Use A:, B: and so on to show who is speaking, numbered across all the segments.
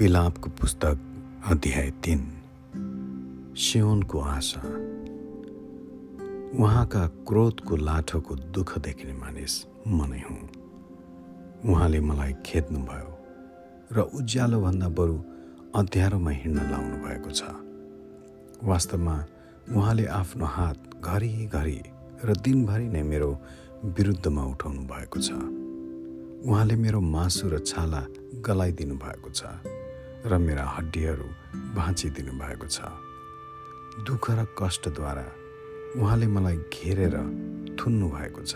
A: बिलापको पुस्तक अध्याय तिन। सियोनको आशा। उहाँका क्रोधको लाठोको दुःख देख्ने मानिस म नै हुँ। उहाँले मलाई खेद्नुभयो र उज्यालोभन्दा बरु अँध्यारोमा हिँड्न लाउनु भएको छ। वास्तवमा उहाँले आफ्नो हात घरिघरि र दिनभरि नै मेरो विरुद्धमा उठाउनु भएको छ। उहाँले मेरो मासु र छाला गलाइदिनु भएको छ। र मेरा हड्डीहरू भाँचिदिनु भएको छ। दुःख र कष्टद्वारा उहाँले मलाई घेरेर थुन्नु भएको छ।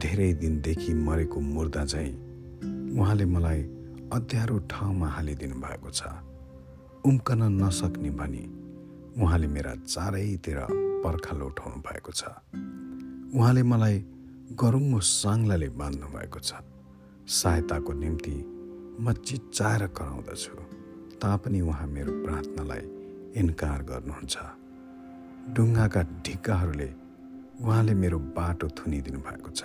A: धेरै दिनदेखि मरेको मुर्दा चाहिँ उहाँले मलाई अध्यारो ठाउँमा हालिदिनु भएको छ। उम्कन नसक्ने भनी उहाँले मेरा चारैतिर पर्खालो उठाउनु भएको छ। उहाँले मलाई गरुङ्गो साङ्लाले बाँध्नु भएको छ। सहायताको निम्ति म चिच्चाएर कराउँदछु। तापनि उहाँ मेरो प्रार्थनालाई इन्कार गर्नुहुन्छ। ढुङ्गाका ढिक्काहरूले उहाँले मेरो बाटो थुनिदिनु भएको छ।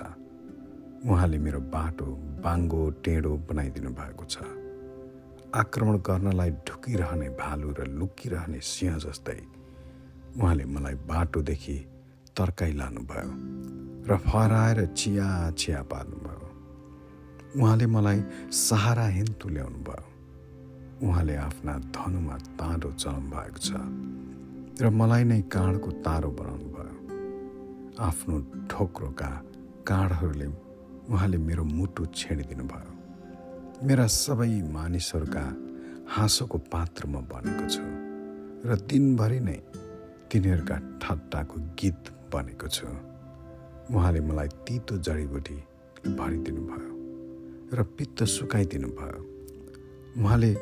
A: उहाँले मेरो बाटो बाङ्गो टेढो बनाइदिनु भएको छ। आक्रमण गर्नलाई ढुकिरहने भालु र लुकिरहने सिंह जस्तै उहाँले मलाई बाटोदेखि तर्काइ लानुभयो र फहराएर चिया चिया पार्नुभयो उहाँले मलाई सहाराहीन तुल्याउनु भयो। उहाँले आफ्ना धनुमा ताँडो चलाउनु भएको छ र मलाई नै काँडको तारो बनाउनु भयो। आफ्नो ठोक्रोका काँडहरूले उहाँले मेरो मुटु छेडिदिनु भयो। मेरा सबै मानिसहरूका हाँसोको पात्र म बनेको छु र दिनभरि नै तिनीहरूका ठट्टाको गीत बनेको छु। उहाँले मलाई तितो जडीबुटी भरिदिनु भयो। र पित्त सुकाइदिनु भयो। उहाँले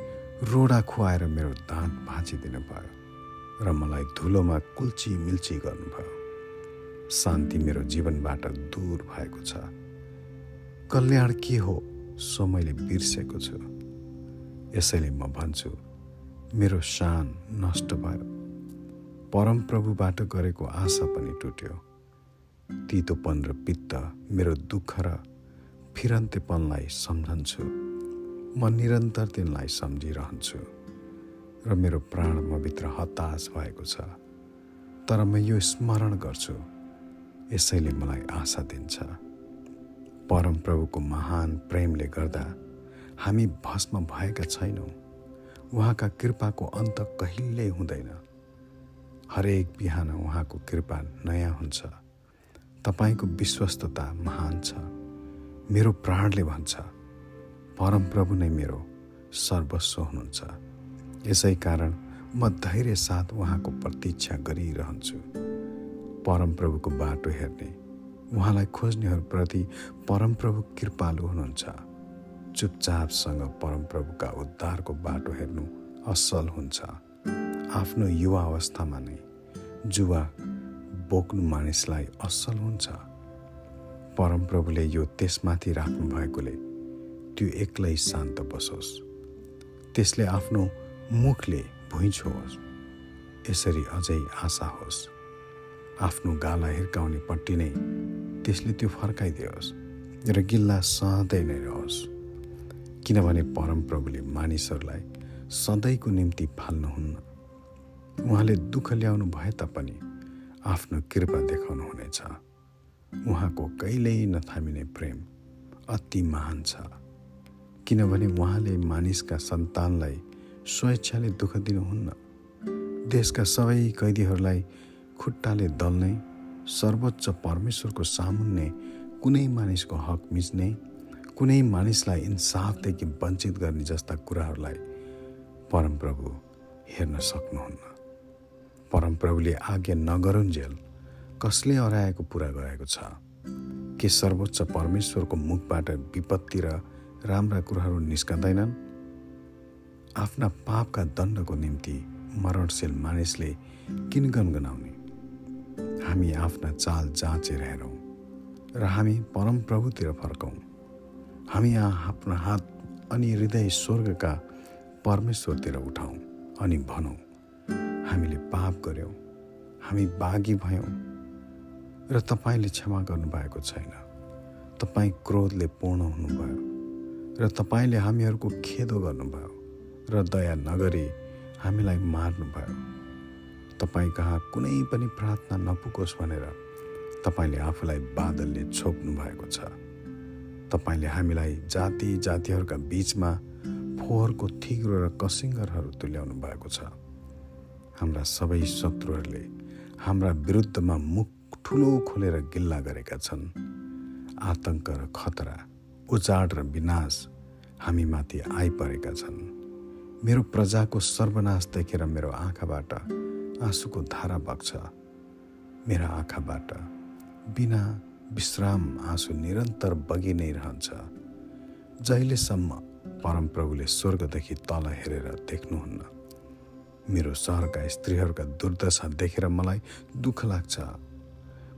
A: रोडा खुवाएर मेरो दाँत भाँचिदिनु भयो र मलाई धुलोमा कुल्ची मिल्ची गर्नुभयो। शान्ति मेरो जीवनबाट दूर भएको छ। कल्याण के हो सो मैले बिर्सेको छु। यसैले म भन्छु मेरो शान नष्ट भयो। परमप्रभुबाट गरेको आशा पनि टुट्यो। तितोपन र पित्त मेरो दुःख र फिरन्तेपनलाई सम्झन्छु। म निरन्तर तिनलाई सम्झिरहन्छु र मेरो प्राण मभित्र हताश भएको छ। तर म यो स्मरण गर्छु। यसैले मलाई आशा दिन्छ। परमप्रभुको महान प्रेमले गर्दा हामी भस्म भएका छैनौँ। उहाँका कृपाको अन्त कहिल्यै हुँदैन। हरेक बिहान उहाँको कृपा नयाँ हुन्छ। तपाईँको विश्वस्तता महान छ। मेरो प्राणले भन्छ। परमप्रभु नै मेरो सर्वस्व हुनुहुन्छ। यसै कारण म धैर्य साथ उहाँको प्रतीक्षा गरिरहन्छु। परमप्रभुको बाटो हेर्ने उहाँलाई खोज्नेहरूप्रति परमप्रभु कृपालु हुनुहुन्छ। चुपचापसँग परमप्रभुका उद्धारको बाटो हेर्नु असल हुन्छ। आफ्नो युवा अवस्थामा नै जुवा बोक्नु मानिसलाई असल हुन्छ। परमप्रभुले यो त्यसमाथि राख्नु भएकोले त्यो एक्लै शान्त बसोस्। त्यसले आफ्नो मुखले भुइँ छोस् यसरी अझै आशा होस्। आफ्नो गाला हिर्काउने पट्टि नै त्यसले त्यो फर्काइदियोस् र गिल्ला सहँदै नै रहोस्। किनभने परमप्रभुले मानिसहरूलाई सधैँको निम्ति फाल्नुहुन्न। उहाँले दुःख ल्याउनु भए तापनि आफ्नो कृपा देखाउनु हुनेछ उहाँको कहिल्यै नथामिने प्रेम अति महान छ। किनभने उहाँले मानिसका सन्तानलाई स्वेच्छाले दुःख दिनुहुन्न। देशका सबै कैदीहरूलाई खुट्टाले दल्ने सर्वोच्च परमेश्वरको सामुन्ने कुनै मानिसको हक मिच्ने कुनै मानिसलाई इन्साफदेखि वञ्चित गर्ने जस्ता कुराहरूलाई परमप्रभु हेर्न सक्नुहुन्न। परमप्रभुले आज्ञा नगरुन्जेल कसले हराएको पुरा गरेको छ? के सर्वोच्च परमेश्वरको मुखबाट विपत्ति र राम्रा कुराहरू निस्कँदैनन्? आफ्ना पापका दण्डको निम्ति मरणशील मानिसले किन गनगनाउने? हामी आफ्ना चाल जाँचेर हेरौँ र हामी परमप्रभुतिर फर्कौँ। हामी आफ्नो हात अनि हृदय स्वर्गका परमेश्वरतिर उठाउँ अनि भनौँ हामीले पाप गऱ्यौँ हामी बाघी भयौँ। र तपाईँले क्षमा गर्नुभएको छैन। तपाईँ क्रोधले पूर्ण हुनुभयो र तपाईँले हामीहरूको खेदो गर्नुभयो र दया नगरी हामीलाई मार्नुभयो। तपाईँ कहाँ कुनै पनि प्रार्थना नपुगोस् भनेर तपाईँले आफूलाई बादलले छोप्नु भएको छ। तपाईँले हामीलाई जाति जातिहरूका बिचमा फोहोरको थिग्रो र कसिङ्गरहरू तुल्याउनु भएको छ। हाम्रा सबै शत्रुहरूले हाम्रा विरुद्धमा मुख ठुलो खोलेर गिल्ला गरेका छन्। आतङ्क र खतरा उचाड र विनाश हामीमाथि आइपरेका छन्। मेरो प्रजाको सर्वनाश देखेर मेरो आँखाबाट आँसुको धारा बग्छ। मेरा आँखाबाट बिना विश्राम आँसु निरन्तर बगि नै रहन्छ। जहिलेसम्म परमप्रभुले स्वर्गदेखि तल हेरेर देख्नुहुन्न। मेरो सहरका स्त्रीहरूका दुर्दशा देखेर मलाई दुःख लाग्छ।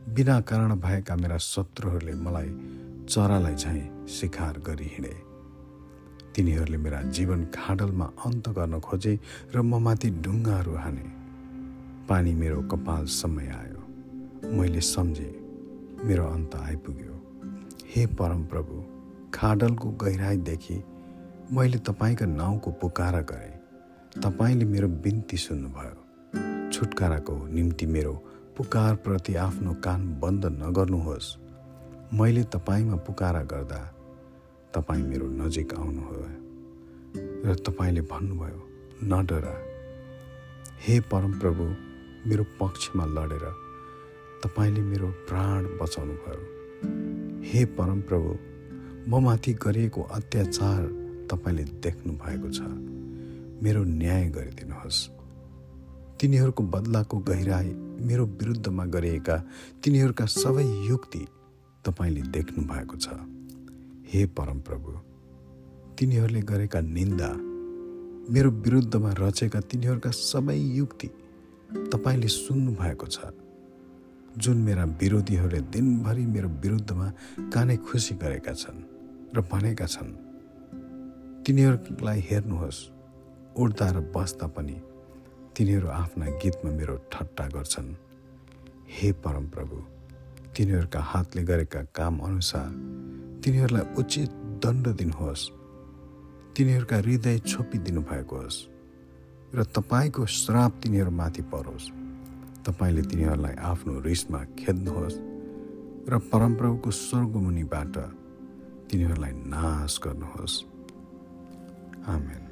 A: बिना कारण भएका मेरा शत्रुहरूले मलाई चरालाई झैँ शिकार गरी हिँडे। तिनीहरूले मेरा जीवन खाडलमा अन्त गर्न खोजे र म माथि ढुङ्गाहरू हाने। पानी मेरो कपालसम्म आयो। मैले सम्झेँ मेरो अन्त आइपुग्यो। हे परमप्रभु खाडलको गहिराइदेखि मैले तपाईँका नाउँको पुकारा गरेँ। तपाईँले मेरो बिन्ती सुन्नुभयो। छुटकाराको निम्ति मेरो पुकारप्रति आफ्नो कान बन्द नगर्नुहोस्। मैले तपाईँमा पुकारा गर्दा तपाईँ मेरो नजिक आउनुभयो र तपाईँले भन्नुभयो न डरा हे परमप्रभु मेरो पक्षमा लडेर तपाईँले मेरो प्राण बचाउनु भयो हे परमप्रभु म माथि गरिएको अत्याचार तपाईँले देख्नु भएको छ। मेरो न्याय गरिदिनुहोस्। तिनीहरूको बदलाको गहिराई मेरो विरुद्धमा गरिएका तिनीहरूका सबै युक्ति तपाईँले देख्नु भएको छ। हे परमप्रभु तिनीहरूले गरेका निन्दा मेरो विरुद्धमा रचेका तिनीहरूका सबै युक्ति तपाईँले सुन्नु भएको छ। जुन मेरा विरोधीहरूले दिनभरि मेरो विरुद्धमा काने खुसी गरेका छन् र भनेका छन् तिनीहरूलाई हेर्नुहोस् उड्दा र बस्दा पनि तिनीहरू आफ्ना गीतमा मेरो ठट्टा गर्छन्। हे परमप्रभु तिनीहरूका हातले गरेका काम अनुसार तिनीहरूलाई उचित दण्ड दिनुहोस्। तिनीहरूका हृदय छोपिदिनु भएको होस् र तपाईँको श्राप तिनीहरूमाथि परोस्। तपाईँले तिनीहरूलाई आफ्नो रिसमा खेद्नुहोस् र परमप्रभुको स्वर्गमुनिबाट तिनीहरूलाई नाश गर्नुहोस्। आमेन।